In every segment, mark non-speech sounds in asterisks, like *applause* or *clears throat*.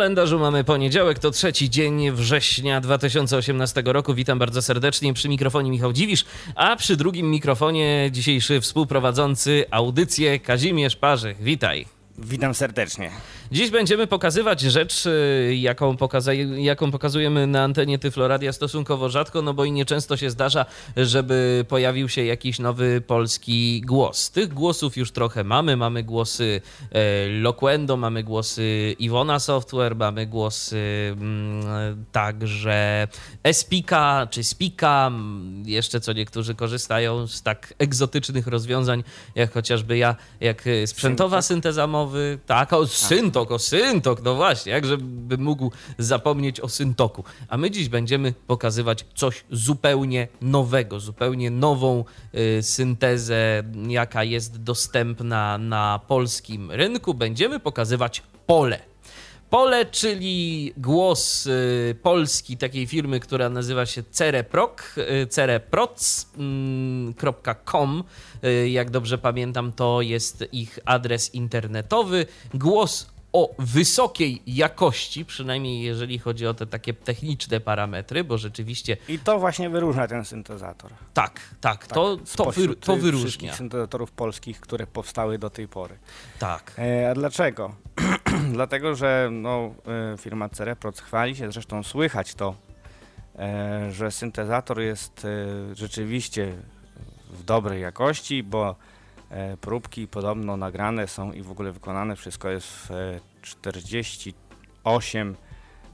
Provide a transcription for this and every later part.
Kalendarzu mamy poniedziałek, to trzeci dzień września 2018 roku. Witam bardzo serdecznie przy mikrofonie Michał Dziwisz, a przy drugim mikrofonie dzisiejszy współprowadzący audycję Kazimierz Parzych. Witaj. Witam serdecznie. Dziś będziemy pokazywać rzecz, y, jaką, pokaza jaką pokazujemy na antenie Tyfloradia stosunkowo rzadko, no bo i nieczęsto się zdarza, żeby pojawił się jakiś nowy polski głos. Tych głosów już trochę mamy. Mamy głosy e, Loquendo, mamy głosy Iwona Software, mamy głosy mm, także Espika czy Spika, jeszcze co niektórzy korzystają z tak egzotycznych rozwiązań, jak chociażby ja, jak sprzętowa synteza mowy, tak, o synto syntok, o syntok, no właśnie, jak żeby mógł zapomnieć o syntoku. A my dziś będziemy pokazywać coś zupełnie nowego, zupełnie nową y, syntezę, jaka jest dostępna na polskim rynku. Będziemy pokazywać pole. Pole, czyli głos y, polski takiej firmy, która nazywa się Cereproc, y, cereproc.com. Y, jak dobrze pamiętam, to jest ich adres internetowy. Głos o wysokiej jakości, przynajmniej jeżeli chodzi o te takie techniczne parametry, bo rzeczywiście. I to właśnie wyróżnia ten syntezator. Tak, tak, tak to, to, wy, to wyróżnia. syntezatorów polskich, które powstały do tej pory. Tak. E, a dlaczego? *clears throat* Dlatego, że no, e, firma Cereproc chwali się, zresztą słychać to, e, że syntezator jest e, rzeczywiście w dobrej jakości, bo próbki podobno nagrane są i w ogóle wykonane wszystko jest w 48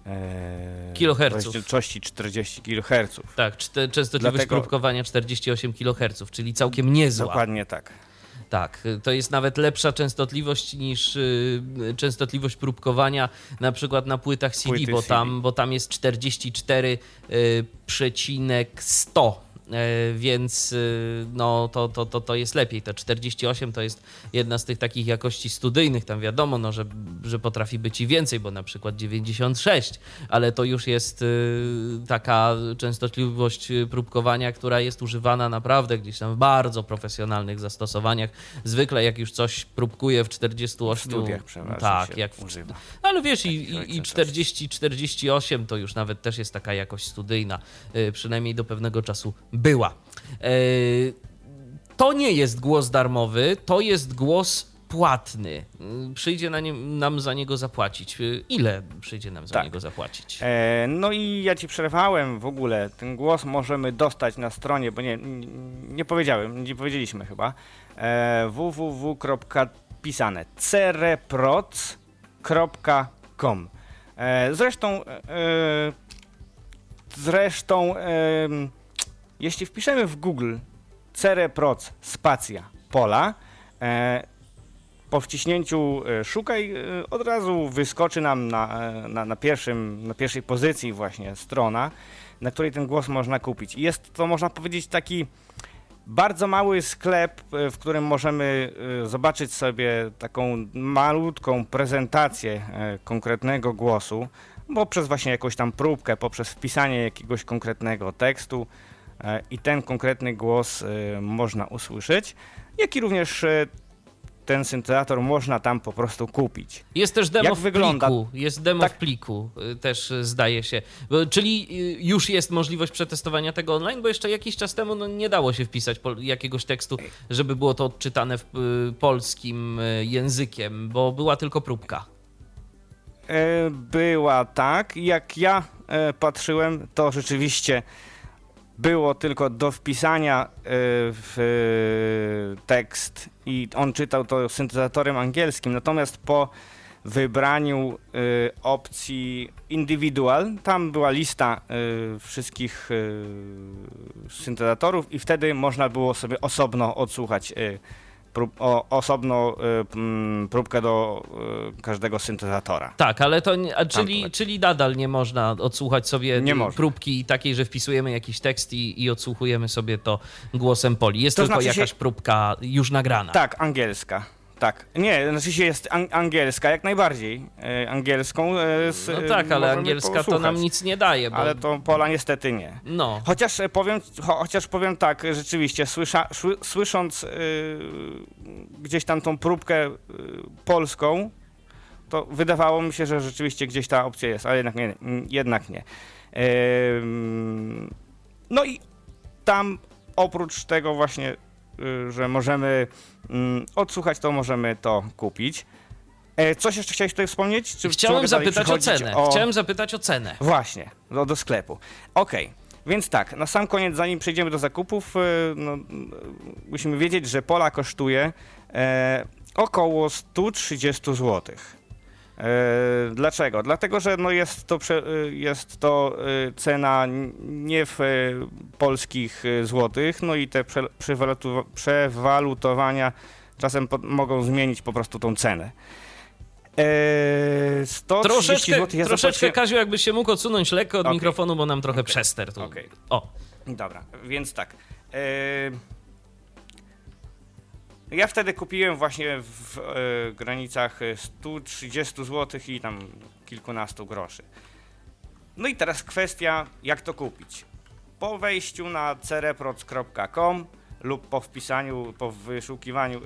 e, kiloherców. Rozdzielczości 40 kHz. Tak, częstotliwość Dlatego... próbkowania 48 kHz, czyli całkiem niezła. Dokładnie tak. Tak, to jest nawet lepsza częstotliwość niż y, częstotliwość próbkowania na przykład na płytach CD, bo tam, bo tam jest 44,100 E, więc y, no, to, to, to, to jest lepiej. To 48 to jest jedna z tych takich jakości studyjnych, tam wiadomo, no, że, że potrafi być i więcej, bo na przykład 96, ale to już jest y, taka częstotliwość próbkowania, która jest używana naprawdę gdzieś tam w bardzo profesjonalnych zastosowaniach. Zwykle jak już coś próbkuje w 48... W studiach tak, jak w, używa. Ale wiesz, i, i, i 40-48 to już nawet też jest taka jakość studyjna, y, przynajmniej do pewnego czasu była. E, to nie jest głos darmowy, to jest głos płatny. Przyjdzie na nie, nam za niego zapłacić. Ile przyjdzie nam za tak. niego zapłacić? E, no i ja ci przerwałem w ogóle. Ten głos możemy dostać na stronie, bo nie, nie, nie powiedziałem, nie powiedzieliśmy chyba. E, www.pisane cereproc.com e, Zresztą e, zresztą e, jeśli wpiszemy w Google cereproc spacja pola, e, po wciśnięciu e, szukaj e, od razu wyskoczy nam na, e, na, na, pierwszym, na pierwszej pozycji właśnie strona, na której ten głos można kupić. I jest to, można powiedzieć, taki bardzo mały sklep, w którym możemy zobaczyć sobie taką malutką prezentację konkretnego głosu, poprzez właśnie jakąś tam próbkę, poprzez wpisanie jakiegoś konkretnego tekstu, i ten konkretny głos e, można usłyszeć, jak i również e, ten syntezator można tam po prostu kupić. Jest też demo Jak w wygląda? pliku. Jest demo tak. w pliku, też zdaje się. Czyli już jest możliwość przetestowania tego online, bo jeszcze jakiś czas temu no, nie dało się wpisać jakiegoś tekstu, żeby było to odczytane w polskim językiem, bo była tylko próbka. Była tak. Jak ja patrzyłem, to rzeczywiście było tylko do wpisania y, w tekst i on czytał to syntezatorem angielskim, natomiast po wybraniu y, opcji individual, tam była lista wszystkich syntezatorów i wtedy można było sobie osobno odsłuchać prób, o, osobną y, próbkę do y, każdego syntezatora. Tak, ale to, nie, a czyli, czyli nadal nie można odsłuchać sobie Nie można. próbki takiej, że wpisujemy jakiś tekst i, i odsłuchujemy sobie to głosem Poli. Jest To tylko znaczy się- jakaś próbka już nagrana. Tak, angielska. Tak. Nie, znaczy się jest an- angielska, jak najbardziej. E, angielską. E, z, No e, tak, ale angielska to posłuchać. nam nic nie daje, bo... Ale to pola niestety nie. No, Chociaż e, powiem, cho, chociaż powiem tak, e, rzeczywiście, słysza, słysząc y, gdzieś tam tą próbkę y, polską, to wydawało mi się, że rzeczywiście gdzieś ta opcja jest, ale jednak nie. Jednak nie. Ym, no i tam oprócz tego właśnie, że możemy mm, odsłuchać, to możemy to kupić. E, Coś jeszcze chciałeś tutaj wspomnieć? Czy, chciałem zapytać o cenę. Chciałem zapytać o cenę. Właśnie, do, do sklepu. Okej, więc tak, na sam koniec, zanim przejdziemy do zakupów, e, no, musimy wiedzieć, że Pola kosztuje e, około 130 zł. E, dlaczego? Dlatego, że no jest, to e, jest to e, cena nie w polskich złotych, no i te przewalutowania czasem mogą zmienić po prostu tą cenę. E, 130 Troszeczkę, zł ja troszeczkę zapłaciłem- Kaziu, jakbyś się mógł odsunąć lekko od Okej. mikrofonu, bo nam trochę Okej. przester tu. Okej. O, Dobra, więc tak. e, Ja wtedy kupiłem właśnie w e, granicach 130 zł i tam kilkunastu groszy. No i teraz kwestia, jak to kupić. Po wejściu na cereproc.com lub po wpisaniu, po wyszukiwaniu, e,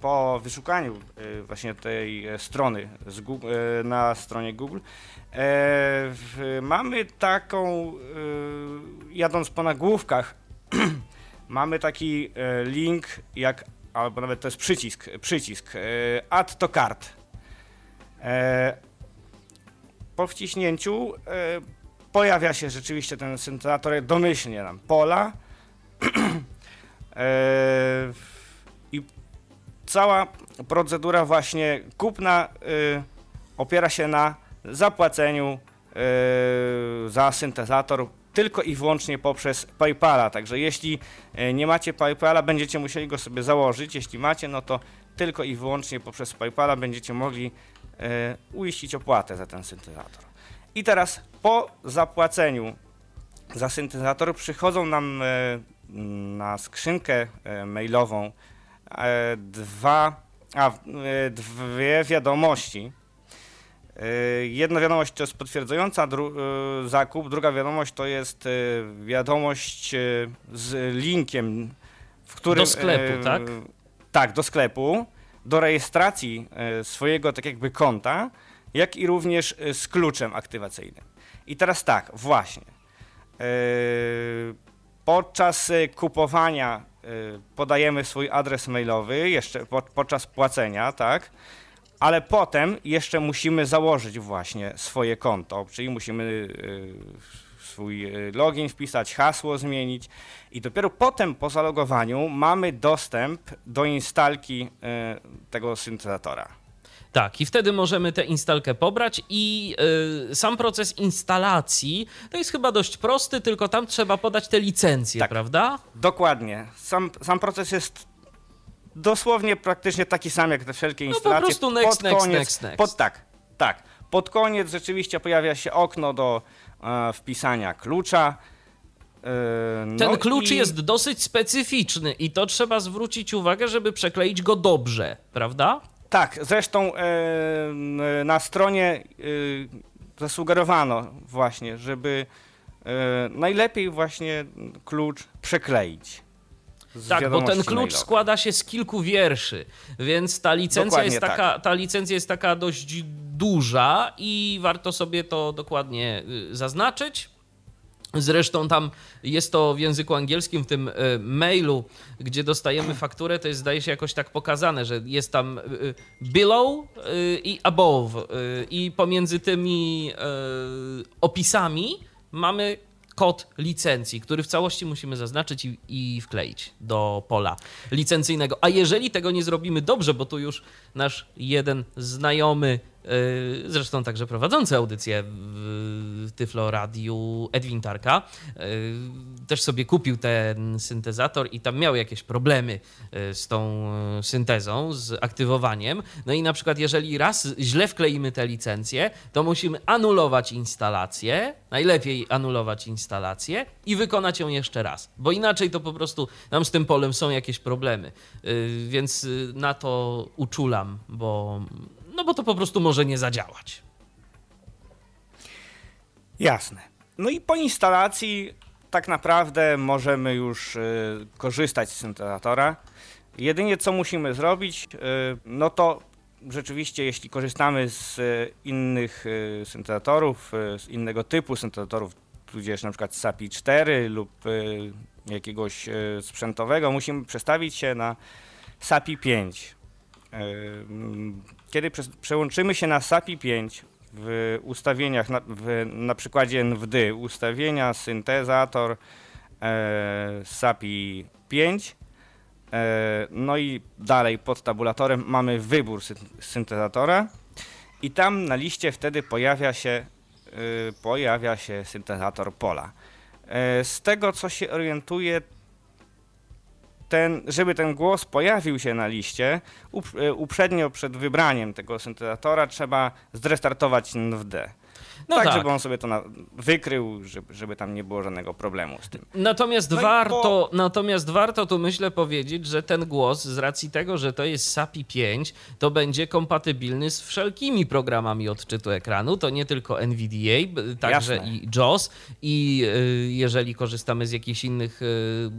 po wyszukaniu e, właśnie tej e, strony Google, e, na stronie Google, e, w, mamy taką, e, jadąc po nagłówkach, *clears throat* mamy taki e, link, jak, albo nawet to jest przycisk, przycisk, e, add to cart. E, po wciśnięciu pojawia się rzeczywiście ten syntezator domyślnie nam pola *clears throat* i cała procedura właśnie kupna opiera się na zapłaceniu za syntezator tylko i wyłącznie poprzez PayPala. Także jeśli y, nie macie PayPala, będziecie musieli go sobie założyć. Jeśli macie, no to tylko i wyłącznie poprzez PayPala będziecie mogli y, uiścić opłatę za ten syntezator. I teraz po zapłaceniu za syntezator przychodzą nam e, na skrzynkę e, mailową e, dwa, a, e, dwie wiadomości. E, Jedna wiadomość to jest potwierdzająca dru, e, zakup, druga wiadomość to jest e, wiadomość z linkiem, w którym... Do sklepu, tak? Tak, do sklepu, do rejestracji swojego tak jakby konta, jak i również z kluczem aktywacyjnym. I teraz tak, właśnie. Podczas kupowania podajemy swój adres mailowy, jeszcze po, podczas płacenia, tak? Ale potem jeszcze musimy założyć właśnie swoje konto, czyli musimy e, swój e, login wpisać, hasło zmienić i dopiero potem po zalogowaniu mamy dostęp do instalki e, tego syntezatora. tak. I wtedy możemy tę instalkę pobrać i y, sam proces instalacji to jest chyba dość prosty, tylko tam trzeba podać te licencje, Tak. prawda? Dokładnie. Sam, sam proces jest dosłownie praktycznie taki sam jak te wszelkie No po instalacje. prostu next, next, koniec, next, next. Pod, tak, tak. Pod koniec rzeczywiście pojawia się okno do e, wpisania klucza. E, Ten no klucz i- jest dosyć specyficzny i to trzeba zwrócić uwagę, żeby przekleić go dobrze, prawda? Tak, zresztą e, na stronie e, zasugerowano właśnie, żeby e, najlepiej właśnie klucz przekleić. Tak, bo ten klucz mailowej. składa się z kilku wierszy, więc ta licencja, Dokładnie jest tak. taka, ta licencja jest taka dość duża i warto sobie to dokładnie y, zaznaczyć. Zresztą tam jest to w języku angielskim, w tym y, mailu, gdzie dostajemy fakturę, to jest zdaje się jakoś tak pokazane, że jest tam y, below i above i pomiędzy tymi opisami mamy kod licencji, który w całości musimy zaznaczyć i, i wkleić do pola licencyjnego. A jeżeli tego nie zrobimy dobrze, bo tu już nasz jeden znajomy zresztą także prowadzący audycję w Tyflo Radiu Edwin Tarka, też sobie kupił ten syntezator i tam miał jakieś problemy z tą syntezą, z aktywowaniem. No i na przykład jeżeli raz źle wkleimy tę licencję, to musimy anulować instalację, najlepiej anulować instalację i wykonać ją jeszcze raz, bo inaczej to po prostu nam z tym polem są jakieś problemy. Więc na to uczulam, bo, no bo to po prostu może nie zadziałać. Jasne. No i po instalacji tak naprawdę możemy już y, korzystać z syntezatora. Jedynie co musimy zrobić, y, no to rzeczywiście jeśli korzystamy z y, innych y, syntezatorów, y, z innego typu syntezatorów, tudzież na przykład SAPI 4 lub y, jakiegoś sprzętowego, musimy przestawić się na SAPI 5. Kiedy przełączymy się na SAPI 5 w ustawieniach, na, w, na przykładzie NVD, ustawienia, syntezator e, SAPI 5, e, no i dalej pod tabulatorem mamy wybór syntezatora i tam na liście wtedy pojawia się, e, pojawia się syntezator pola. Z tego co się orientuję, ten, żeby ten głos pojawił się na liście, e, uprzednio przed wybraniem tego syntezatora trzeba zrestartować NVD. No tak, tak, żeby on sobie to na, wykrył, żeby, żeby tam nie było żadnego problemu z tym. Natomiast, no warto, po... natomiast warto tu myślę powiedzieć, że ten głos z racji tego, że to jest SAPI 5, to będzie kompatybilny z wszelkimi programami odczytu ekranu. To nie tylko NVDA, także Jasne. i JAWS. I y, jeżeli korzystamy z jakichś innych y,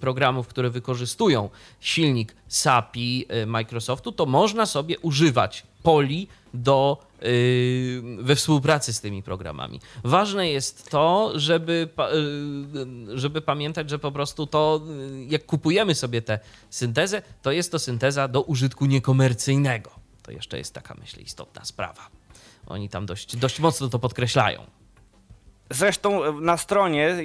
programów, które wykorzystują silnik SAPI y, Microsoftu, to można sobie używać poli do, we współpracy z tymi programami. Ważne jest to, żeby, yy, żeby pamiętać, że po prostu to, yy, jak kupujemy sobie tę syntezę, to jest to synteza do użytku niekomercyjnego. To jeszcze jest taka, myślę, istotna sprawa. Oni tam dość, dość mocno to podkreślają. Zresztą e, na stronie e,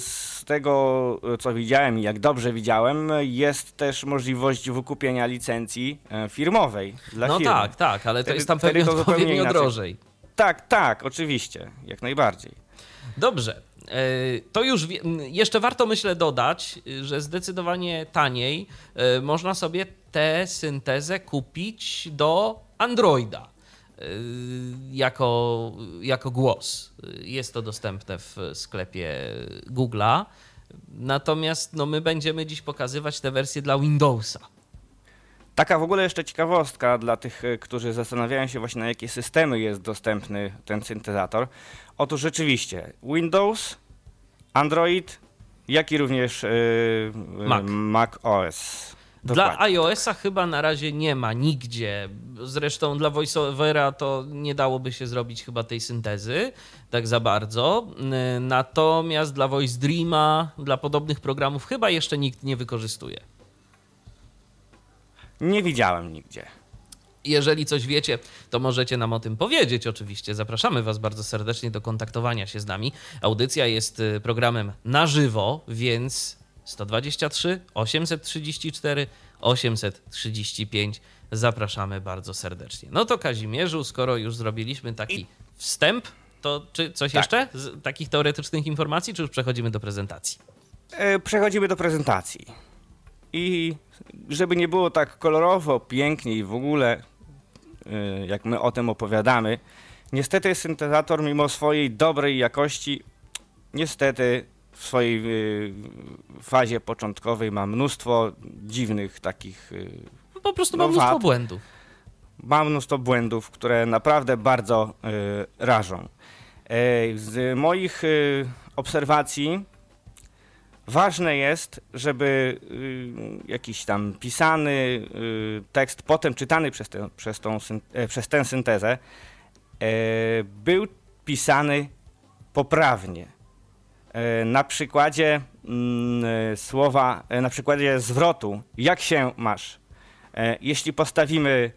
z tego, e, co widziałem i jak dobrze widziałem, jest też możliwość wykupienia licencji firmowej dla no firmy. No tak, tak, ale to wtedy, jest tam pewnie to odpowiednio drożej. Tak, tak, oczywiście, jak najbardziej. Dobrze. To już jeszcze warto myślę dodać, że zdecydowanie taniej można sobie tę syntezę kupić do Androida. Y, jako, jako głos. Jest to dostępne w sklepie Google'a. Natomiast no, my będziemy dziś pokazywać tę wersję dla Windowsa. Taka w ogóle jeszcze ciekawostka dla tych, y, którzy zastanawiają się właśnie na jakie systemy jest dostępny ten syntezator. Otóż rzeczywiście Windows, Android, jak i również yy, Mac. Mac OS. Dokładnie. Dla iOS-a chyba na razie nie ma nigdzie. Zresztą dla VoiceOvera to nie dałoby się zrobić chyba tej syntezy tak za bardzo. Natomiast dla Voice Dreama, dla podobnych programów chyba jeszcze nikt nie wykorzystuje. Nie widziałem nigdzie. Jeżeli coś wiecie, to możecie nam o tym powiedzieć. Oczywiście zapraszamy Was bardzo serdecznie do kontaktowania się z nami. Audycja jest y, programem na żywo, więc 123 834 835. Zapraszamy bardzo serdecznie. No to Kazimierzu, skoro już zrobiliśmy taki I... wstęp, to czy coś tak. jeszcze z takich teoretycznych informacji, czy już przechodzimy do prezentacji? E, przechodzimy do prezentacji. I żeby nie było tak kolorowo, pięknie i w ogóle, e, jak my o tym opowiadamy, niestety syntezator, mimo swojej dobrej jakości, niestety w swojej y, fazie początkowej ma mnóstwo dziwnych takich. Y, po prostu ma no, mnóstwo wad. błędów. Ma mnóstwo błędów, które naprawdę bardzo y, rażą. Z moich obserwacji ważne jest, żeby jakiś tam pisany tekst, potem czytany przez, te, przez, tą, e, przez tę syntezę, był pisany poprawnie E, na przykładzie mm, e, słowa, e, na przykładzie zwrotu, jak się masz. Jeśli postawimy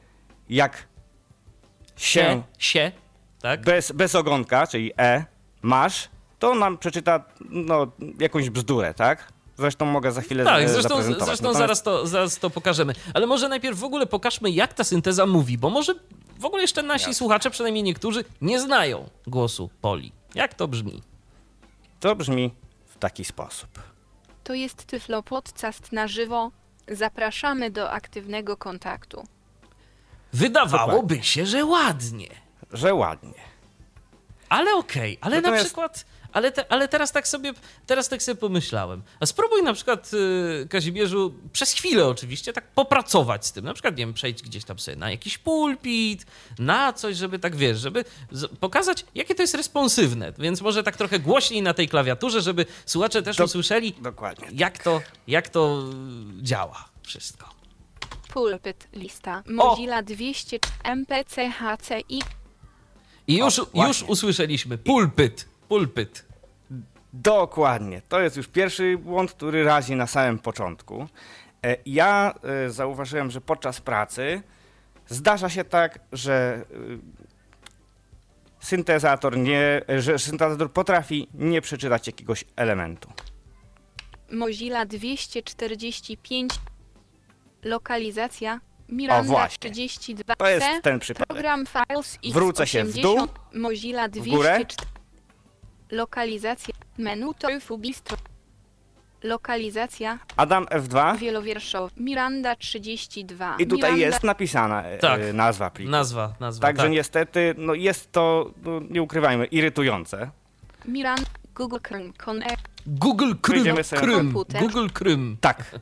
jak się, się, się tak? bez, bez ogonka, czyli e, masz, to nam przeczyta no, jakąś bzdurę, tak? Zresztą mogę za chwilę Tak, zresztą, zresztą Natomiast... zaraz, to, zaraz to pokażemy. Ale może najpierw w ogóle pokażmy, jak ta synteza mówi, bo może w ogóle jeszcze nasi słuchacze, przynajmniej niektórzy, nie znają głosu Poli. Jak to brzmi? To brzmi w taki sposób. To jest Tyflo Podcast na żywo. Zapraszamy do aktywnego kontaktu. Wydawałoby się, że ładnie. Że ładnie. Ale okej, ale na Natomiast- przykład, ale, te, ale teraz tak sobie, teraz tak sobie pomyślałem. A spróbuj na przykład, y, Kazimierzu, przez chwilę oczywiście, tak popracować z tym. Na przykład, nie wiem, przejść gdzieś tam sobie na jakiś pulpit, na coś, żeby tak, wiesz, żeby pokazać, jakie to jest responsywne. Więc może tak trochę głośniej na tej klawiaturze, żeby słuchacze też Dok- usłyszeli, Dokładnie. jak to, jak to działa wszystko. Pulpit lista Mozilla 200 MPC HCI I już, O, już usłyszeliśmy pulpyt, pulpyt. Dokładnie. To jest już pierwszy błąd, który razi na samym początku. E, Ja e, zauważyłem, że podczas pracy zdarza się tak, że e, syntezator nie, że syntezator potrafi nie przeczytać jakiegoś elementu. Mozilla 245 Lokalizacja Miranda właśnie. 32 To jest ten przypadek. Program Files X80 Wrócę się w dół, Mozilla w górę. 204 Lokalizacja Menu to bistro Lokalizacja Adam F2 wielowierszowa Miranda 32 i tutaj Miranda jest napisana e, Tak. nazwa pliku. Nazwa, nazwa. Także tak. niestety no jest to, no, nie ukrywajmy, irytujące. Miranda Google Chrome Connect Google na Krym. Google Krym. Tak.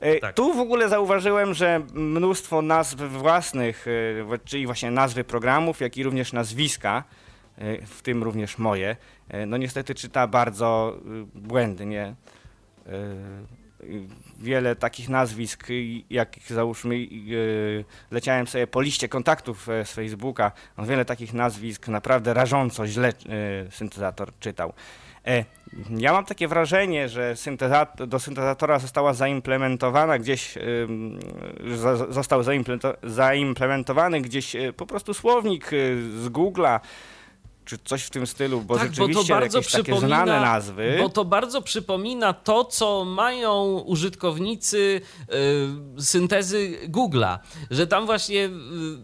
E, Tak. Tu w ogóle zauważyłem, że mnóstwo nazw własnych, e, czyli właśnie nazwy programów, jak i również nazwiska, e, w tym również moje, e, no niestety czyta bardzo e, błędnie. E, Wiele takich nazwisk, jakich załóżmy, e, leciałem sobie po liście kontaktów e, z Facebooka, no wiele takich nazwisk naprawdę rażąco źle e, syntezator czytał. E, Ja mam takie wrażenie, że syntezat- do syntezatora została zaimplementowana gdzieś, został zaimplemento- zaimplementowany gdzieś e, po prostu słownik e, z Google'a, czy coś w tym stylu, bo tak, bo rzeczywiście bardzo jakieś takie znane nazwy. Bo to bardzo przypomina to, co mają użytkownicy y, syntezy Google'a, że tam właśnie y,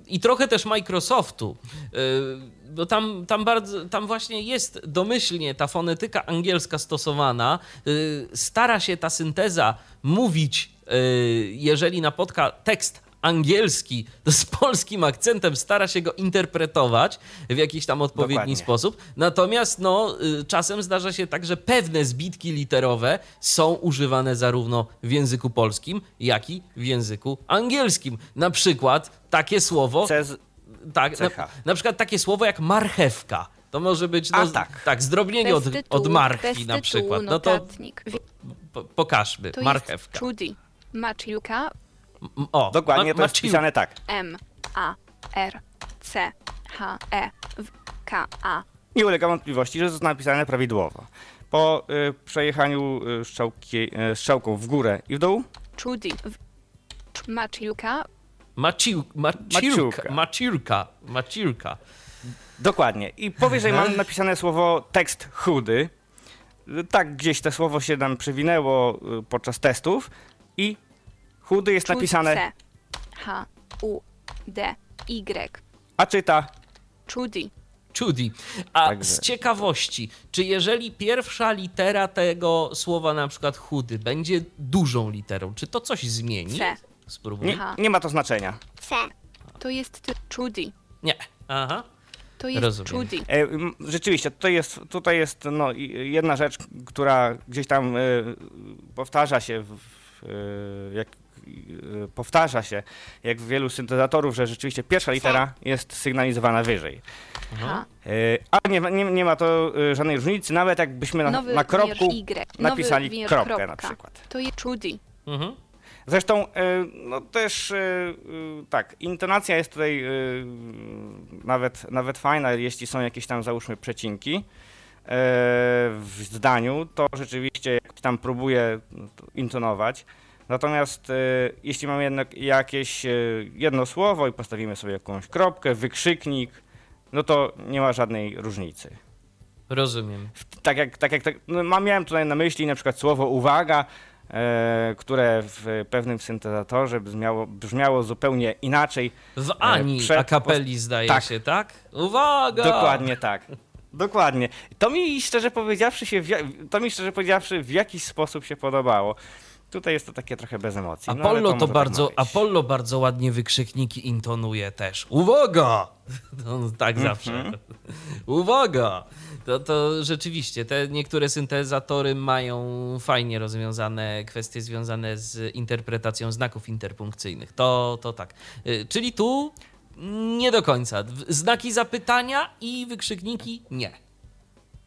i trochę też Microsoftu. Y, bo tam, tam, bardzo, tam właśnie jest domyślnie ta fonetyka angielska stosowana. Y, stara się ta synteza mówić, y, jeżeli napotka tekst angielski to z polskim akcentem stara się go interpretować w jakiś tam odpowiedni Dokładnie. sposób. Natomiast no, y, czasem zdarza się tak, że pewne zbitki literowe są używane zarówno w języku polskim, jak i w języku angielskim. Na przykład takie słowo, Cez... tak, na, na przykład takie słowo jak marchewka. To może być no, A, tak. tak, zdrobnienie od, tytułu, od marchwi na przykład. No to notatnik. po, pokażmy. To Marchewka. jest Trudy Maciuka O, Dokładnie ma- to jest pisane tak. M A R C H E W K A Nie ulega wątpliwości, że jest napisane prawidłowo. Po y, przejechaniu y, strzałki, y, strzałką w górę i w dół, Trudy Maciu, maciurka, Maciurka. maciurka, maciurka. Dokładnie. I powyżej mam napisane słowo tekst chudy. Tak gdzieś to słowo się nam przewinęło y, podczas testów i chudy jest napisane, C H U D Y a czyta Trudy Judy. A Także- z ciekawości, czy jeżeli pierwsza litera tego słowa, na przykład chudy, będzie dużą literą, czy to coś zmieni? C. Spróbuj. nie, nie ma to znaczenia. C To jest Trudy Nie. Aha. To jest Rozumiem. Trudy E, Rzeczywiście, tutaj jest, tutaj jest no, jedna rzecz, która gdzieś tam e, powtarza się, w, w, e, jak, powtarza się, jak w wielu syntezatorów, że rzeczywiście pierwsza litera jest sygnalizowana wyżej. H E, A nie, ma- nie, nie ma to e, żadnej różnicy, nawet jakbyśmy na, na kropku Y napisali kropkę kropka. na przykład. To jest Trudy Mhm. Zresztą, no też tak, intonacja jest tutaj nawet, nawet fajna, jeśli są jakieś tam, załóżmy, przecinki w zdaniu, to rzeczywiście jak tam próbuję intonować. Natomiast e, jeśli mamy jednak jakieś e, jedno słowo i postawimy sobie jakąś kropkę, wykrzyknik, no to nie ma żadnej różnicy. Rozumiem. Tak jak, tak jak tak, no, mam- miałem tutaj na myśli na przykład słowo uwaga, e, które w pewnym syntezatorze brzmiało, brzmiało zupełnie inaczej. W Ani przed- a kapeli zdaje tak. się, tak? Uwaga! Dokładnie tak. *laughs* Dokładnie. To mi szczerze powiedziawszy się, to mi szczerze powiedziawszy w jakiś sposób się podobało. Tutaj jest to takie trochę bez emocji. no, Apollo to, może tak bardzo. Apollo bardzo ładnie wykrzykniki intonuje też. Uwaga! *laughs* No, tak Mhm. zawsze. Uwaga! To, to rzeczywiście, te niektóre syntezatory mają fajnie rozwiązane kwestie związane z interpretacją znaków interpunkcyjnych. To, to tak. Y, Czyli tu nie do końca. Znaki zapytania i wykrzykniki nie.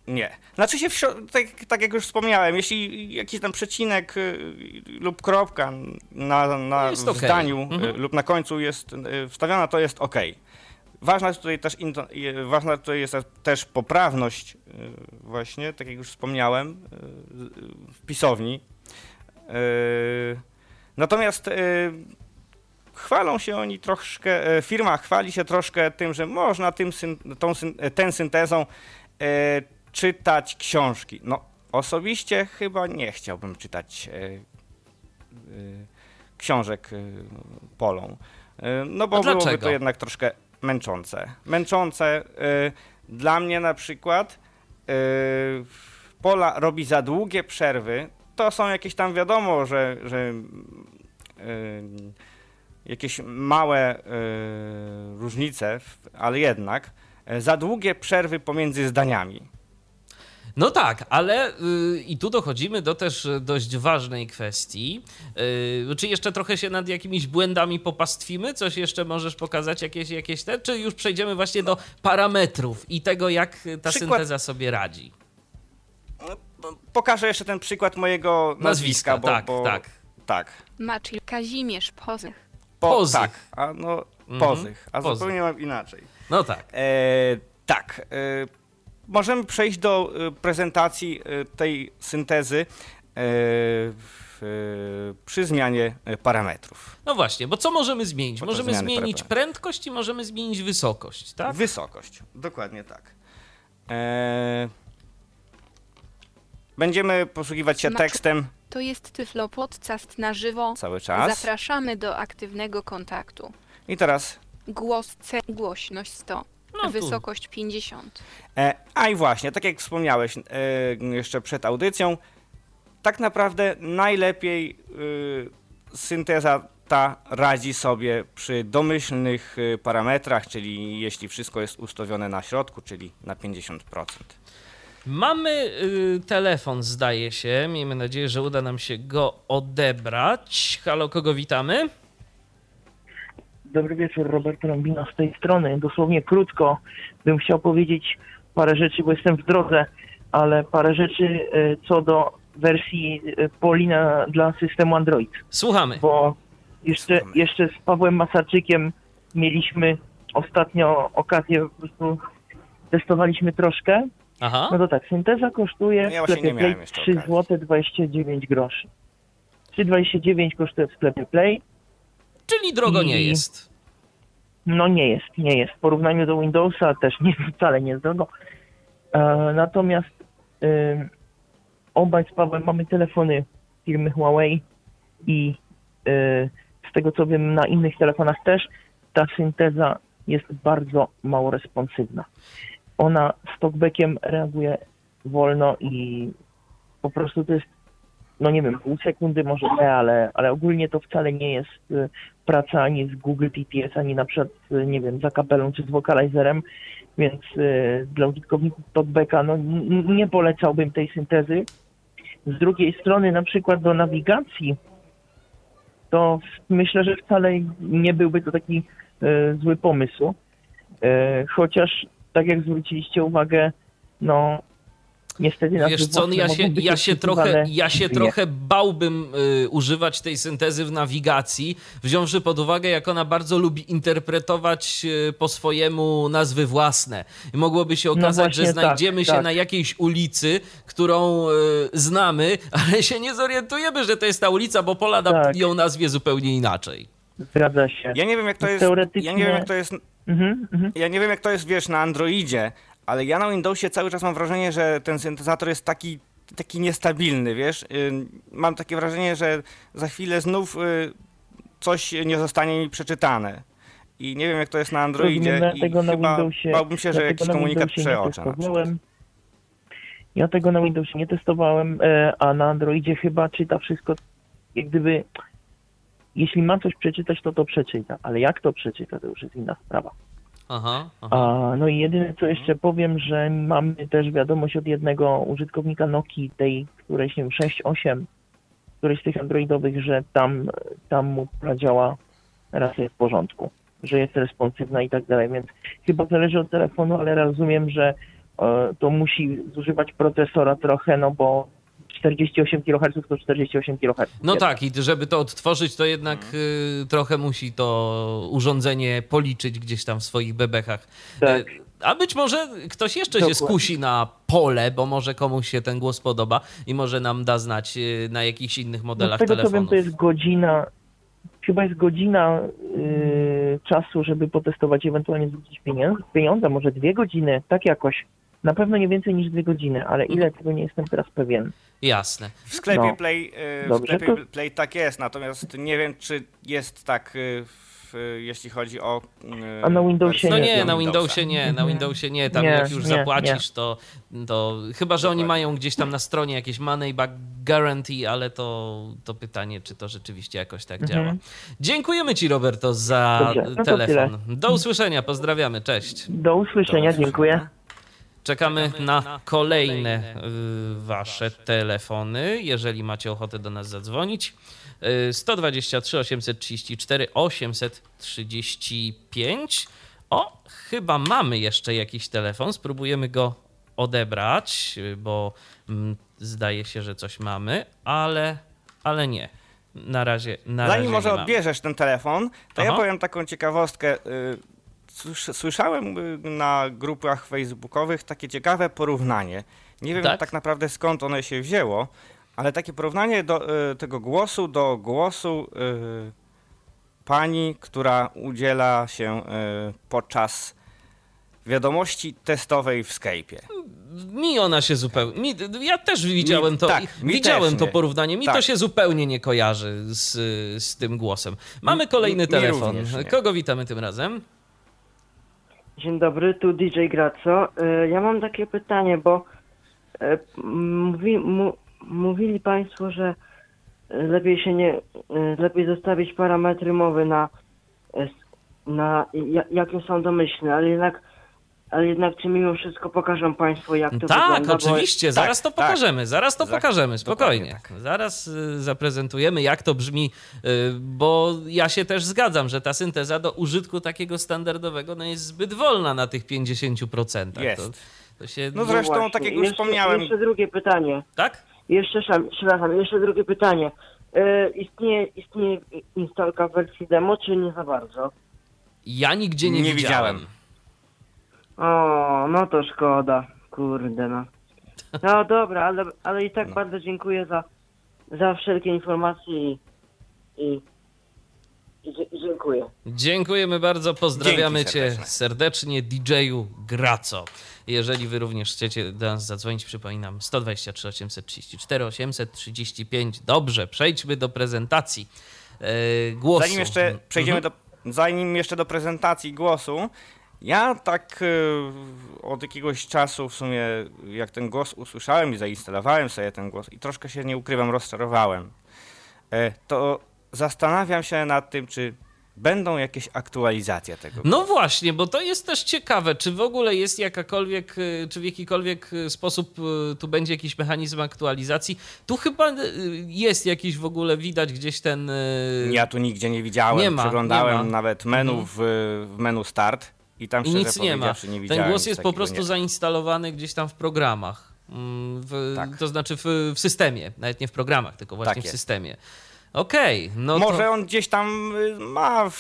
Nie. Znaczy się, tak, tak jak już wspomniałem, jeśli jakiś tam przecinek y, lub kropka na, na w okej. zdaniu y, Mhm. lub na końcu jest y, wstawiona, to jest ok. Ważna jest tutaj też, ważna tutaj jest też poprawność właśnie, tak jak już wspomniałem, w pisowni. Natomiast chwalą się oni troszkę, firma chwali się troszkę tym, że można tym, tą, ten syntezą czytać książki. No, osobiście chyba nie chciałbym czytać e, e, książek e, polą. No bo byłoby to jednak troszkę męczące. Męczące dla mnie na przykład pola robi za długie przerwy. To są jakieś tam wiadomo, że, że jakieś małe różnice, ale jednak za długie przerwy pomiędzy zdaniami. No tak, ale y, i tu dochodzimy do też dość ważnej kwestii. Y, czy jeszcze trochę się nad jakimiś błędami popastwimy? Coś jeszcze możesz pokazać, jakieś, jakieś te? Czy już przejdziemy właśnie do parametrów i tego, jak ta Przykład- synteza sobie radzi? Pokażę jeszcze ten przykład mojego nazwiska, Nazwiska, bo, tak, bo, tak. tak. Maciej Kazimierz Pozych. Po, Pozych. Tak, a no Mhm, pozych, a pozych. zupełnie mam inaczej. No tak. E, tak, e, możemy przejść do e, prezentacji e, tej syntezy e, przy zmianie parametrów. No właśnie, bo co możemy zmienić? Podczas Możemy zmienić parametrów. prędkość i możemy zmienić wysokość, tak? Wysokość, dokładnie tak. E, będziemy posługiwać się tekstem To jest Tyflo Podcast na żywo. cały czas. Zapraszamy do aktywnego kontaktu. I teraz Głos C, głośność 100, No wysokość 50. E, a i właśnie, tak jak wspomniałeś e, jeszcze przed audycją, tak naprawdę najlepiej y, synteza ta radzi sobie przy domyślnych y, parametrach, czyli jeśli wszystko jest ustawione na środku, czyli na 50%. Mamy y, telefon, zdaje się. Miejmy nadzieję, że uda nam się go odebrać. Halo, kogo witamy? Dobry wieczór, Robert Rambino z tej strony. Dosłownie krótko bym chciał powiedzieć parę rzeczy, bo jestem w drodze, ale parę rzeczy e, co do wersji e, Polina dla systemu Android. Słuchamy. Bo jeszcze, Słuchamy. jeszcze z Pawłem Masarczykiem mieliśmy ostatnio okazję, po prostu testowaliśmy troszkę. Aha. No to tak, synteza kosztuje No ja w sklepie nie miałem Play jeszcze 3 okazji. zł 29 groszy. 3,29 kosztuje w sklepie Play. Czyli drogo nie I- jest. No nie jest, nie jest. W porównaniu do Windowsa też nie, *laughs* wcale nie jest drogo. E, natomiast e, obaj z Pawłem mamy telefony firmy Huawei i e, z tego co wiem na innych telefonach też ta synteza jest bardzo mało responsywna. Ona z talkbackiem reaguje wolno i po prostu to jest no nie wiem, pół sekundy może nie, ale, ale ogólnie to wcale nie jest e, praca ani z Google TTS, ani na przykład, y, nie wiem, za kapelą czy z wokalizerem, więc y, dla użytkowników talkbacka no, nie polecałbym tej syntezy. Z drugiej strony, na przykład do nawigacji, to myślę, że wcale nie byłby to taki y, zły pomysł. Y, chociaż, tak jak zwróciliście uwagę, no niestety na Wiesz co, ja się, ja się trochę, ja się trochę bałbym y, używać tej syntezy w nawigacji, wziąwszy pod uwagę, jak ona bardzo lubi interpretować y, po swojemu nazwy własne. I mogłoby się okazać, że No tak, znajdziemy się tak. na jakiejś ulicy, którą y, znamy, *laughs* ale się nie zorientujemy, że to jest ta ulica, bo Pola Tak. ją nazwie zupełnie inaczej. Zgadza się. Ja nie wiem jak to jest, Teoretycznie- ja nie wiem jak to jest Mhm, mhm. Ja nie wiem, jak to jest, wiesz, na Androidzie, ale ja na Windowsie cały czas mam wrażenie, że ten syntezator jest taki taki niestabilny, wiesz. Y, Mam takie wrażenie, że za chwilę znów y, coś nie zostanie mi przeczytane. I nie wiem, jak to jest na Androidzie Rozumiem, i na chyba Windowsie, bałbym się, że jakiś na komunikat przeoczę. na. Ja tego na Windowsie nie testowałem, e, a na Androidzie chyba czyta wszystko, jak gdyby, jeśli ma coś przeczytać, to to przeczyta, ale jak to przeczyta, to już jest inna sprawa. Aha, aha. No i jedyne co jeszcze powiem, że mamy też wiadomość od jednego użytkownika Nokii, tej którejś nie wiem, 6.8, którejś z tych androidowych, że tam, tam mu działa, raz jest w porządku, że jest responsywna i tak dalej, więc chyba zależy od telefonu, ale rozumiem, że e, to musi zużywać procesora trochę, no bo 48 kHz to 48 kHz. No tak, i żeby to odtworzyć, to jednak Mhm. y, trochę musi to urządzenie policzyć gdzieś tam w swoich bebechach. Tak. Y, A być może ktoś jeszcze Dokładnie. się skusi na pole, bo może komuś się ten głos podoba i może nam da znać y, na jakichś innych No, modelach z tego co wiem, telefonów. to jest godzina, chyba jest godzina yy, czasu, żeby potestować, ewentualnie zwrócić pieniądze, pieniądze, może dwie godziny, tak jakoś. Na pewno nie więcej niż dwie godziny, ale ile Mhm. tego nie jestem teraz pewien. Jasne. W sklepie, No. Play, y, w Dobrze, sklepie to- Play tak jest, natomiast nie wiem, czy jest tak, y, w, jeśli chodzi o. y, A na Windowsie No nie na Windowsie nie, na Mhm. Windowsie nie. Tam Nie, jak już nie, zapłacisz, To, to chyba, że oni mają gdzieś tam na stronie jakieś money back guarantee, ale to, to pytanie, czy to rzeczywiście jakoś tak Mhm. działa. Dziękujemy Ci, Roberto, za Dobrze, no telefon. Do usłyszenia, pozdrawiamy, cześć. Do usłyszenia, dziękuję. Czekamy na kolejne y, wasze telefony, jeżeli macie ochotę do nas zadzwonić. Y, 123 834 835. O, chyba mamy jeszcze jakiś telefon. Spróbujemy go odebrać, y, bo mm, zdaje się, że coś mamy, ale, ale nie. Na razie, na razie Zanim może nie mamy. odbierzesz ten telefon, to ja Aha. powiem taką ciekawostkę. y, Słyszałem y, na grupach facebookowych takie ciekawe porównanie. Nie wiem Tak? tak, naprawdę skąd one się wzięło, ale takie porównanie do y, tego głosu do głosu y, pani, która udziela się podczas wiadomości testowej w Skype'ie. Mi ona się zupełnie. Mi, ja też widziałem to. tak, mi widziałem też to nie. porównanie. Mi to Tak. się zupełnie nie kojarzy z, z tym głosem. Mamy kolejny mi telefon. Kogo witamy tym razem? Dzień dobry, tu DJ Graco. E, Ja mam takie pytanie, bo e, mówi, mu, mówili Państwo, że e, lepiej się nie, lepiej zostawić parametry mowy na, na ja- jakie są domyślne, ale jednak, ale jednak czy mimo wszystko pokażą Państwo jak to tak, wygląda? bo- oczywiście. Zaraz to tak. pokażemy. Zaraz to pokażemy. Spokojnie. dokładnie Zaraz y, zaprezentujemy, jak to brzmi, y, bo ja się też zgadzam, że ta synteza do użytku takiego standardowego no, jest zbyt wolna na tych 50%. Jest. To, to się. No zresztą, właśnie. tak jak już jeszcze, wspomniałem- Jeszcze drugie pytanie. Tak? Jeszcze, szam- przepraszam, jeszcze drugie pytanie. E, istnieje, istnieje instalka w wersji demo, czy nie za bardzo? Ja nigdzie nie, Nie widziałem. widziałem. O, no to szkoda. Kurde no. No dobra, ale, ale i tak No. bardzo dziękuję za, za wszelkie informacje i, i, i, dzie- dziękuję. Dziękujemy bardzo, pozdrawiamy Dzięki Cię serdecznie, DJ-u Graco. Jeżeli Wy również chcecie do nas zadzwonić, przypominam 123 834 835. Dobrze, przejdźmy do prezentacji e, głosu. Zanim jeszcze przejdziemy Mhm. do, zanim jeszcze do prezentacji głosu, ja tak y, od jakiegoś czasu w sumie, jak ten głos usłyszałem i zainstalowałem sobie ten głos i troszkę się nie ukrywam, rozczarowałem, e, to zastanawiam się nad tym, czy będą jakieś aktualizacje tego. No właśnie, bo to jest też ciekawe, czy w ogóle jest jakakolwiek, y, czy w jakikolwiek sposób tu będzie jakiś mechanizm aktualizacji. Tu chyba jest jakiś w ogóle, widać gdzieś ten... Ja tu nigdzie nie widziałem, Nie ma, przeglądałem nie ma. nawet menu Mhm. w, w menu start i tam I nic nie ma. nie Ten głos jest po prostu nie. zainstalowany gdzieś tam w programach. Mm, W, Tak. To znaczy w, w systemie, nawet nie w programach, tylko właśnie Tak w systemie. Okej, no Może to... on gdzieś tam y, ma w,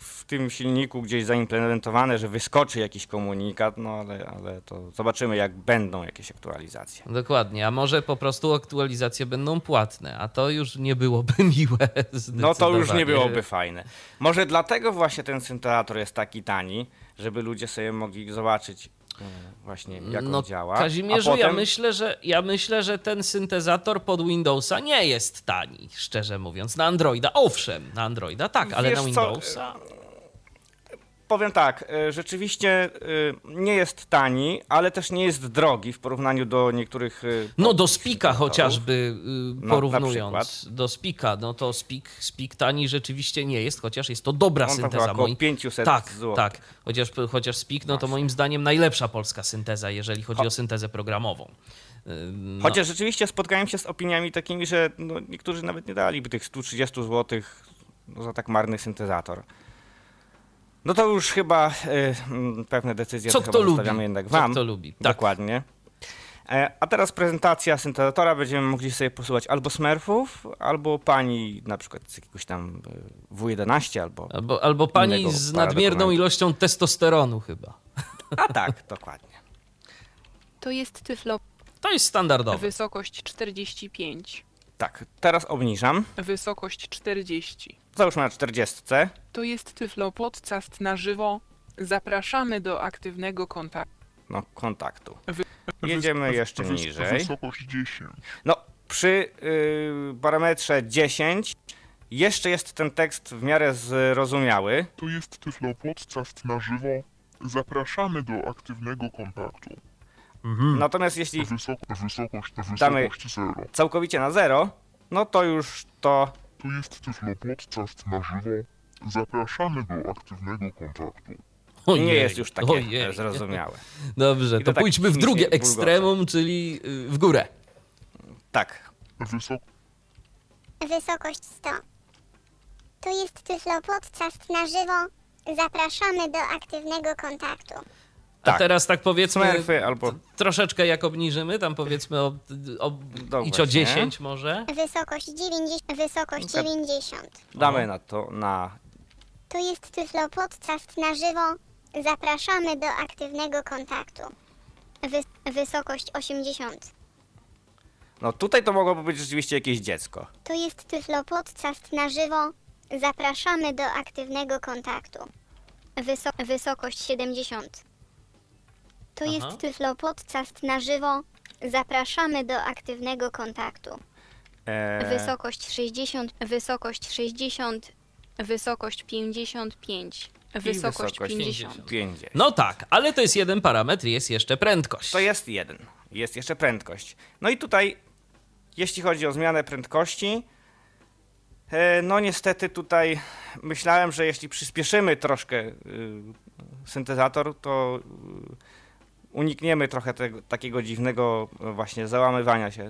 w tym silniku gdzieś zaimplementowane, że wyskoczy jakiś komunikat, no ale, ale to zobaczymy, jak będą jakieś aktualizacje. Dokładnie, a może po prostu aktualizacje będą płatne, a to już nie byłoby *laughs* miłe. No to już nie byłoby fajne. Może dlatego właśnie ten syntezator jest taki tani, żeby ludzie sobie mogli zobaczyć, e, właśnie jak no, on działa. Kazimierzu, potem... ja, myślę, że, ja myślę, że ten syntezator pod Windowsa nie jest tani, szczerze mówiąc. Na Androida, owszem, na Androida tak, ale Wiesz na co, Windowsa... Powiem tak, e, rzeczywiście e, nie jest tani, ale też nie jest drogi w porównaniu do niektórych. e, No do Spika chociażby No, porównując, przykład. do Spika, no to Spik, Spik tani rzeczywiście nie jest, chociaż jest to dobra On synteza. około Moim- 500 tak, zł. tak, chociaż, chociaż Spik, no to moim zdaniem najlepsza polska synteza, jeżeli chodzi Cho- o syntezę programową. No. Chociaż rzeczywiście spotkałem się z opiniami takimi, że no, niektórzy nawet nie daliby tych 130 zł no, za tak marny syntezator. No to już chyba y, pewne decyzje Co to kto lubi, zostawiamy jednak co wam. kto lubi, tak. Dokładnie. E, A teraz prezentacja syntezatora. Będziemy mogli sobie posłuchać albo Smurfów, albo pani na przykład z jakiegoś tam y, W11 albo... Albo, albo pani z nadmierną ilością testosteronu chyba. A tak, *laughs* dokładnie. To jest tyflo. To jest standardowe. Wysokość 45. Tak, teraz obniżam. Wysokość 40. Załóżmy na 40. To jest tyflo podcast na żywo. Zapraszamy do aktywnego kontaktu. No, kontaktu. Wy- Jedziemy jeszcze niżej. Wysokość 10. No, przy y, parametrze 10 jeszcze jest ten tekst w miarę zrozumiały. To jest Tyflo Podcast na żywo. Zapraszamy do aktywnego kontaktu. Natomiast jeśli Wysoko, wysokość, Damy- wysokość 0. całkowicie na 0, no to już to To jest Tyflo Podcast na żywo. Zapraszamy do aktywnego kontaktu. Ojej, nie jest już takie ojej. zrozumiałe. Dobrze, I to to tak pójdźmy w drugie bulgocze. ekstremum, czyli y, w górę. Tak, Wysoko, Wysokość 100. Tu jest Tyflo Podcast na żywo. Zapraszamy do aktywnego kontaktu. A Tak. teraz tak powiedzmy, Smurfy albo... troszeczkę jak obniżymy, tam powiedzmy o, o, No idź o właśnie. 10 może. Wysokość 90. Wysokość Za- 90. Damy na to na... Tu jest Tyflo Podcast na żywo. Zapraszamy do aktywnego kontaktu. Wys- wysokość 80. No tutaj to mogłoby być rzeczywiście jakieś dziecko. Tu jest Tyflo Podcast na żywo. Zapraszamy do aktywnego kontaktu. Wyso- wysokość 70. Tu Aha. jest Tyflo Podcast na żywo. Zapraszamy do aktywnego kontaktu. E, Wysokość 60, wysokość 60, wysokość 55, i wysokość 50. 50. 50. No tak, ale to jest jeden parametr, jest jeszcze prędkość. To jest jeden. Jest jeszcze prędkość. No i tutaj, jeśli chodzi o zmianę prędkości, e, no niestety tutaj myślałem, że jeśli przyspieszymy troszkę y, syntezator, to y, unikniemy trochę tego, takiego dziwnego y, właśnie załamywania się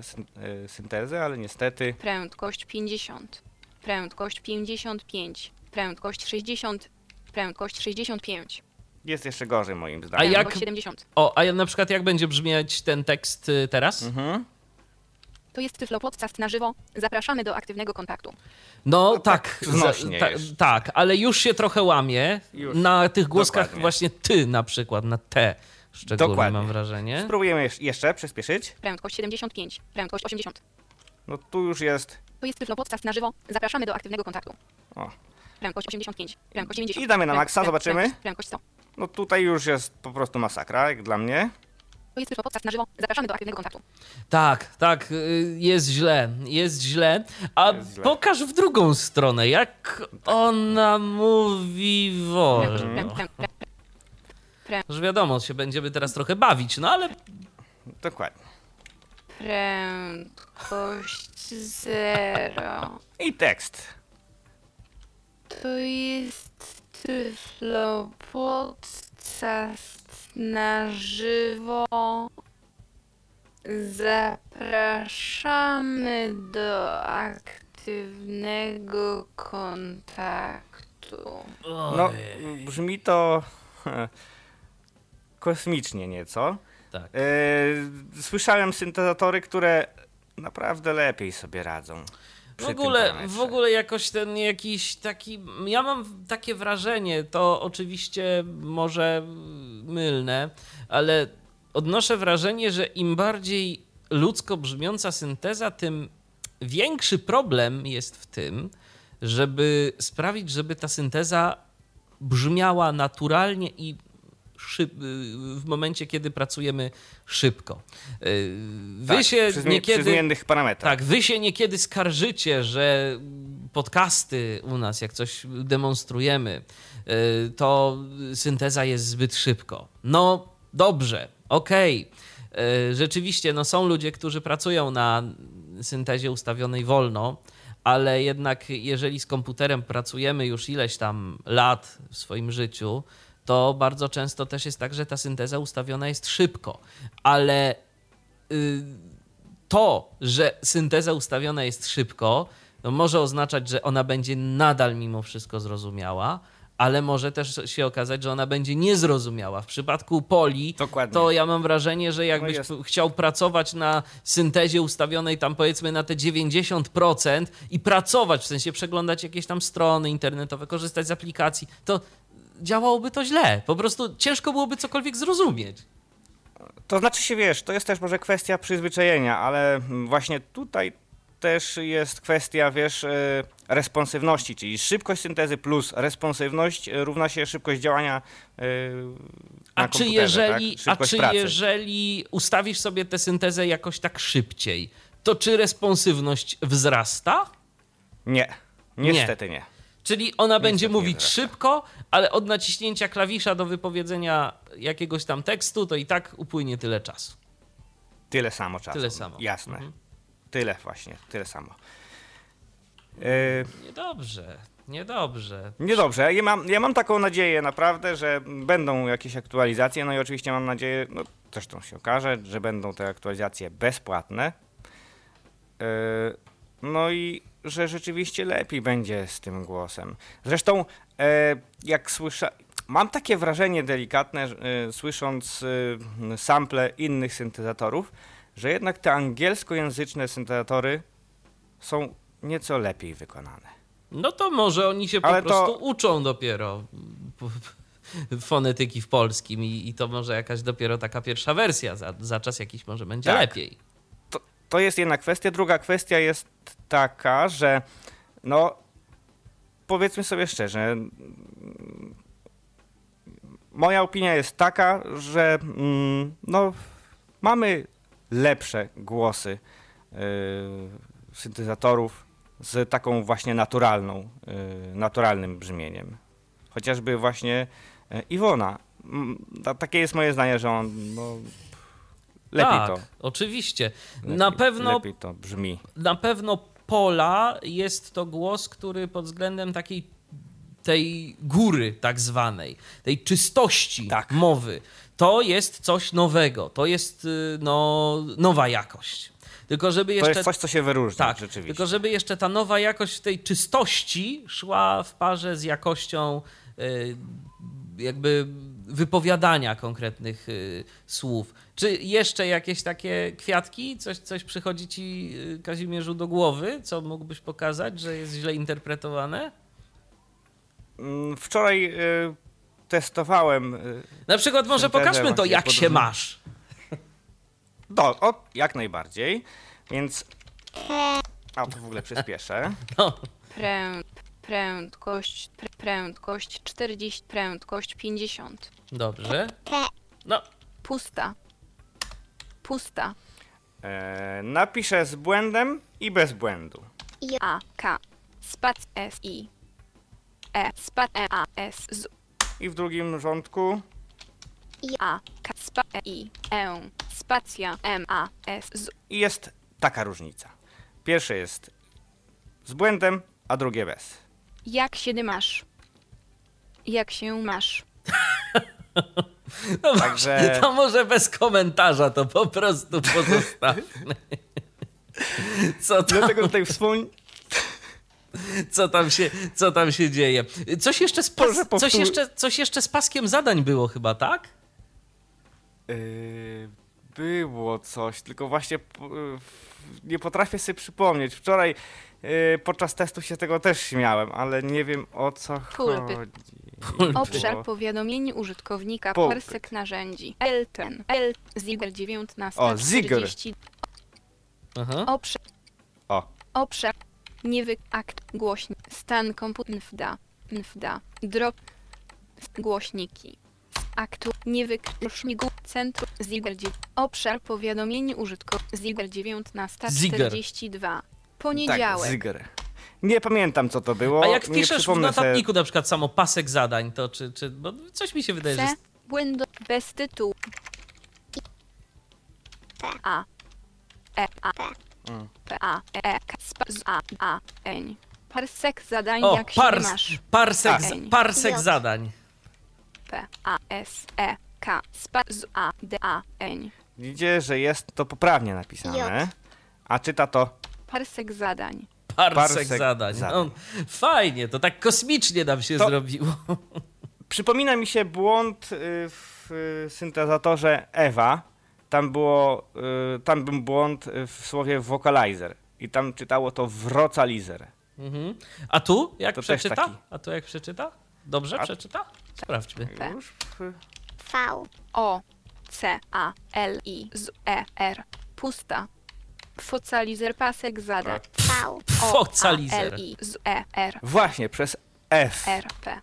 y, syntezy, ale niestety Prędkość 50. Prędkość 55. Prędkość 60. Prędkość 65. jest jeszcze gorzej moim A zdaniem. jak- Prędkość 70. O, a na przykład jak będzie brzmieć ten tekst y, teraz? Mhm. To jest Tyflo Podcast na żywo. Zapraszamy do aktywnego kontaktu. No tak tak, znośnie ta, tak, ale już się trochę łamie. Już, na tych głoskach dokładnie. właśnie ty na przykład, na te szczególnie Dokładnie. mam wrażenie. Spróbujemy jesz- jeszcze przyspieszyć. Prędkość 75. Prędkość 80. No tu już jest To jest Tyflo Podcast na żywo. Zapraszamy do aktywnego kontaktu. O. Prędkość 85. Prędkość 90. I damy na maksa, zobaczymy. Prędkość, prędkość 100. No tutaj już jest po prostu masakra, jak dla mnie. To jest Tyflo Podcast na żywo. Zapraszamy do aktywnego kontaktu. Tak, tak, y, jest źle, jest źle. A Jest źle. pokaż w drugą stronę, jak ona mówi wolno. Pręd, Że wiadomo, się będziemy teraz trochę bawić, no ale Dokładnie. prędkość 0. I tekst. To jest Tyflo Podcast na żywo. Zapraszamy do aktywnego kontaktu. No, brzmi to kosmicznie nieco. tak. E, słyszałem syntezatory, które naprawdę lepiej sobie radzą. W ogóle, w ogóle jakoś ten jakiś taki. Ja mam takie wrażenie, to oczywiście może mylne, ale odnoszę wrażenie, że im bardziej ludzko brzmiąca synteza, tym większy problem jest w tym, żeby sprawić, żeby ta synteza brzmiała naturalnie i szyb, w momencie, kiedy pracujemy szybko. Y, Wy Tak, się przy, niekiedy... przy zmiennych parametrach. Tak, wy się niekiedy skarżycie, że podcasty u nas, jak coś demonstrujemy, y, to synteza jest zbyt szybko. No dobrze, okej. Y, Rzeczywiście, no są ludzie, którzy pracują na syntezie ustawionej wolno, ale jednak jeżeli z komputerem pracujemy już ileś tam lat w swoim życiu, to bardzo często też jest tak, że ta synteza ustawiona jest szybko, ale y, to, że synteza ustawiona jest szybko, no może oznaczać, że ona będzie nadal mimo wszystko zrozumiała, ale może też się okazać, że ona będzie niezrozumiała. W przypadku Poli, Dokładnie. to ja mam wrażenie, że jakbyś p- chciał pracować na syntezie ustawionej tam powiedzmy na te 90% i pracować, w sensie przeglądać jakieś tam strony internetowe, korzystać z aplikacji, to działałoby to źle. Po prostu ciężko byłoby cokolwiek zrozumieć. To znaczy się, wiesz, to jest też może kwestia przyzwyczajenia, ale właśnie tutaj też jest kwestia, wiesz, e, responsywności, czyli szybkość syntezy plus responsywność e, równa się szybkość działania e, A czy, jeżeli, tak? a czy pracy. jeżeli ustawisz sobie tę syntezę jakoś tak szybciej, to czy responsywność wzrasta? Nie, niestety nie. Czyli ona będzie nie mówić szybko, ale od naciśnięcia klawisza do wypowiedzenia jakiegoś tam tekstu, to i tak upłynie tyle czasu. Tyle samo czasu. Tyle samo. Jasne. Mhm. Tyle właśnie, tyle samo. E, Niedobrze, niedobrze. Niedobrze. Ja mam, ja mam taką nadzieję naprawdę, że będą jakieś aktualizacje. No i oczywiście mam nadzieję, no zresztą się okaże, że będą te aktualizacje bezpłatne. Yy, No i że rzeczywiście lepiej będzie z tym głosem. Zresztą, e, jak słyszę, mam takie wrażenie delikatne, e, słysząc e, sample innych syntezatorów, że jednak te angielskojęzyczne syntezatory są nieco lepiej wykonane. No to może oni się po Ale to- prostu uczą dopiero fonetyki w polskim i, i to może jakaś dopiero taka pierwsza wersja. Za, za czas jakiś może będzie Tak. lepiej. to, to jest jedna kwestia. Druga kwestia jest taka, że no powiedzmy sobie szczerze, moja opinia jest taka, że mm, no mamy lepsze głosy yy, syntezatorów z taką właśnie naturalną, yy, naturalnym brzmieniem. Chociażby właśnie yy, Iwona. Mm, ta- Takie jest moje zdanie, że on no, lepiej tak, to oczywiście. Na pewno lepiej to brzmi. na pewno Pola jest to głos, który pod względem takiej tej góry tak zwanej, tej czystości Tak. mowy, to jest coś nowego, to jest y, no, nowa jakość. Tylko żeby To jeszcze jest coś, co się wyróżnia tak, rzeczywiście. tylko żeby jeszcze ta nowa jakość w tej czystości szła w parze z jakością y, jakby wypowiadania konkretnych y, słów. Czy jeszcze jakieś takie kwiatki? Coś, coś przychodzi ci, y, Kazimierzu, do głowy, co mógłbyś pokazać, że jest źle interpretowane? Mm, Wczoraj y, testowałem. Y, Na przykład może pokażmy to, jak się masz. *laughs* do, o, jak najbardziej. Więc. A to w ogóle przyspieszę. *laughs* No, Pręd, prędkość, pr- prędkość 40, prędkość 50. dobrze. No, Pusta. Pusta. E, napiszę z błędem i bez błędu. A, K. Spac S, I. E, spac E, A, S, Z, I w drugim rządku. A, K, spa, E, I, E, spacja, M, A, S, Z. I jest taka różnica. Pierwsze jest z błędem, a drugie bez. Jak się masz? Jak się masz? *laughs* no Także- to może bez komentarza to po prostu pozostawmy. Co tam? Dlatego tutaj wspomnę. co tam się, co tam się dzieje. Coś jeszcze, z pas, coś, jeszcze, coś jeszcze z paskiem zadań było chyba, tak? Yy, było coś, tylko właśnie nie potrafię sobie przypomnieć. Wczoraj yy, podczas testu się tego też śmiałem, ale nie wiem o co Pulpy. chodzi. Obszar Było- powiadomień użytkownika Pulpy. persek narzędzi. L10, L, Ziger 19, O, Ziger. 40. Aha. Obszar, O, obszar, niewyk, akt, głośnik, stan komputer, nfda, nfda, drop, głośniki, Aktu. Nie wykluczmigu. Centrum. Ziger. Obszar powiadomień użytkowników. Ziger 1942. Poniedziałek. Tak, Zyger. Nie pamiętam co to było. A jak nie wpiszesz w notatniku na przykład samo pasek zadań, to czy, czy bo coś mi się wydaje, że C. jest... Windows. Bez tytułu. A. E. A. Mm. P. A. E. K. Sp. Z. A. A. N. Parsek zadań O, jak się pars, masz. parsek, z- parsek zadań. P. A. S. E. K. Sp. Z. A. D. A. N. Widzicie, że jest to poprawnie napisane. J. A czyta to Parsek zadań. Parsek, Parsek zadań. zadań. No, fajnie, to tak kosmicznie nam się To- zrobiło. Przypomina mi się błąd y, w y, syntezatorze Ewa. Tam było, y, tam był błąd y, w słowie vocalizer i tam czytało to wrocalizer. Mhm. A tu jak To też przeczyta? taki. A tu jak przeczyta? Dobrze A- przeczyta? Sprawdźmy. Już w, V, O. C. A. L. I. Z. E. R. Pusta. Focalizer pasek zadań. V, O. Focalizer. A. L. I. Z. E. R. właśnie przez F. R. P.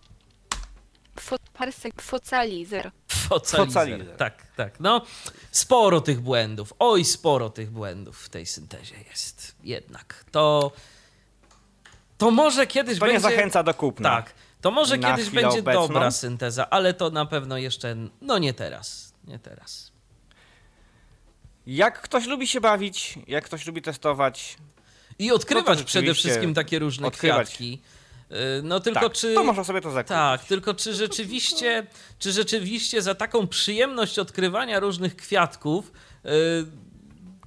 Fo, parsek focalizer. Focalizer. Tak, tak. No, sporo tych błędów. Oj, sporo tych błędów w tej syntezie jest. Jednak. To. To może kiedyś To nie będzie. zachęca do kupna. Tak. To może Na kiedyś będzie obecną. dobra synteza, ale to na pewno jeszcze. No nie teraz. Nie teraz. Jak ktoś lubi się bawić, jak ktoś lubi testować, I odkrywać No przede wszystkim takie różne odkrywać. kwiatki. Yy, No tylko tak, czy. to można sobie to zakupić. Tak, tylko czy rzeczywiście, czy rzeczywiście za taką przyjemność odkrywania różnych kwiatków yy,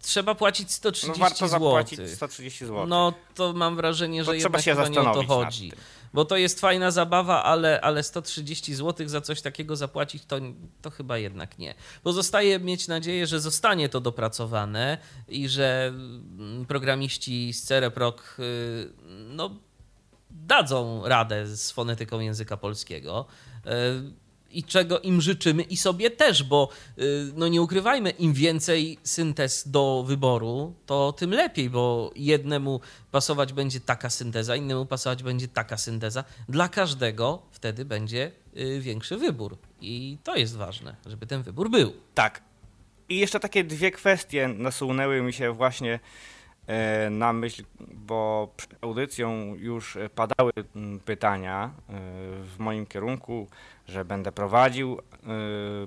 trzeba płacić no 130 warto zł? zapłacić 130 zł. No to mam wrażenie, że To trzeba jednak się chyba nie o to zastanowić nad chodzi. tym. Bo to jest fajna zabawa, ale, ale 130 zł za coś takiego zapłacić, to, to chyba jednak nie. Pozostaje mieć nadzieję, że zostanie to dopracowane i że mm, programiści z Cereproc y, no, dadzą radę z fonetyką języka polskiego. I czego im życzymy i sobie też, bo y, no nie ukrywajmy, im więcej syntez do wyboru, to tym lepiej, bo jednemu pasować będzie taka synteza, innemu pasować będzie taka synteza. Dla każdego wtedy będzie y, większy wybór. I to jest ważne, żeby ten wybór był. Tak. I jeszcze takie dwie kwestie nasunęły mi się właśnie na myśl, bo przed audycją już e, padały pytania e, w moim kierunku, że będę prowadził, e,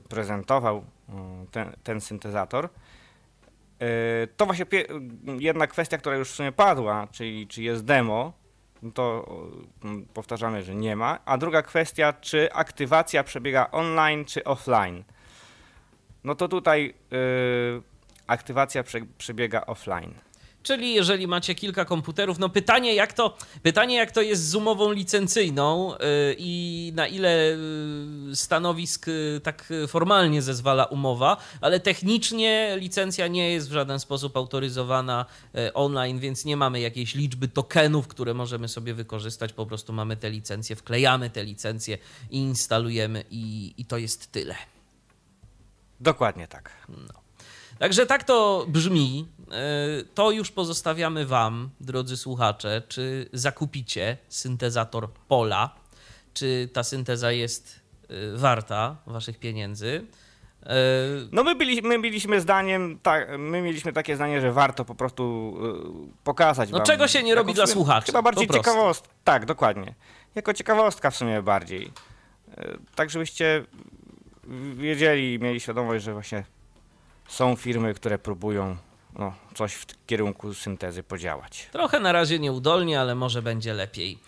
prezentował ten, ten syntezator. E, To właśnie jedna kwestia, która już w sumie padła, czyli czy jest demo, no to powtarzamy, że nie ma. A druga kwestia, czy aktywacja przebiega online czy offline. No to tutaj aktywacja prze, przebiega offline. Czyli jeżeli macie kilka komputerów, no pytanie jak to, pytanie jak to jest z umową licencyjną yy, i na ile yy, stanowisk yy, tak formalnie zezwala umowa, ale technicznie licencja nie jest w żaden sposób autoryzowana online, więc nie mamy jakiejś liczby tokenów, które możemy sobie wykorzystać, po prostu mamy te licencje, wklejamy te licencje i instalujemy i, i to jest tyle. Dokładnie tak. Także tak to brzmi. E, To już pozostawiamy Wam, drodzy słuchacze, czy zakupicie syntezator Pola, czy ta synteza jest e, warta Waszych pieniędzy. E, No my, byli, my mieliśmy zdaniem, tak, my mieliśmy takie zdanie, że warto po prostu pokazać No wam czego się nie robi dla słuchaczy, Chyba bardziej ciekawostka. Tak, dokładnie. Jako ciekawostka w sumie bardziej. Tak żebyście wiedzieli i mieli świadomość, że właśnie są firmy, które próbują no, coś w kierunku syntezy podziałać. Trochę na razie nieudolnie, ale może będzie lepiej.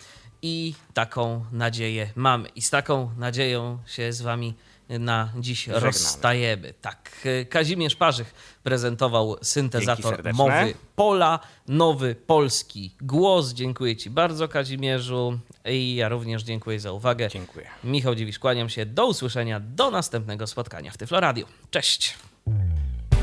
I taką nadzieję mamy. I z taką nadzieją się z wami na dziś Żegnamy. rozstajemy. Tak, Kazimierz Parzych prezentował syntezator mowy Pola, nowy polski głos. Dziękuję ci bardzo Kazimierzu i ja również dziękuję za uwagę. Dziękuję. Michał Dziwisz, kłaniam się. Do usłyszenia, do następnego spotkania w Tyflo Radio. Cześć!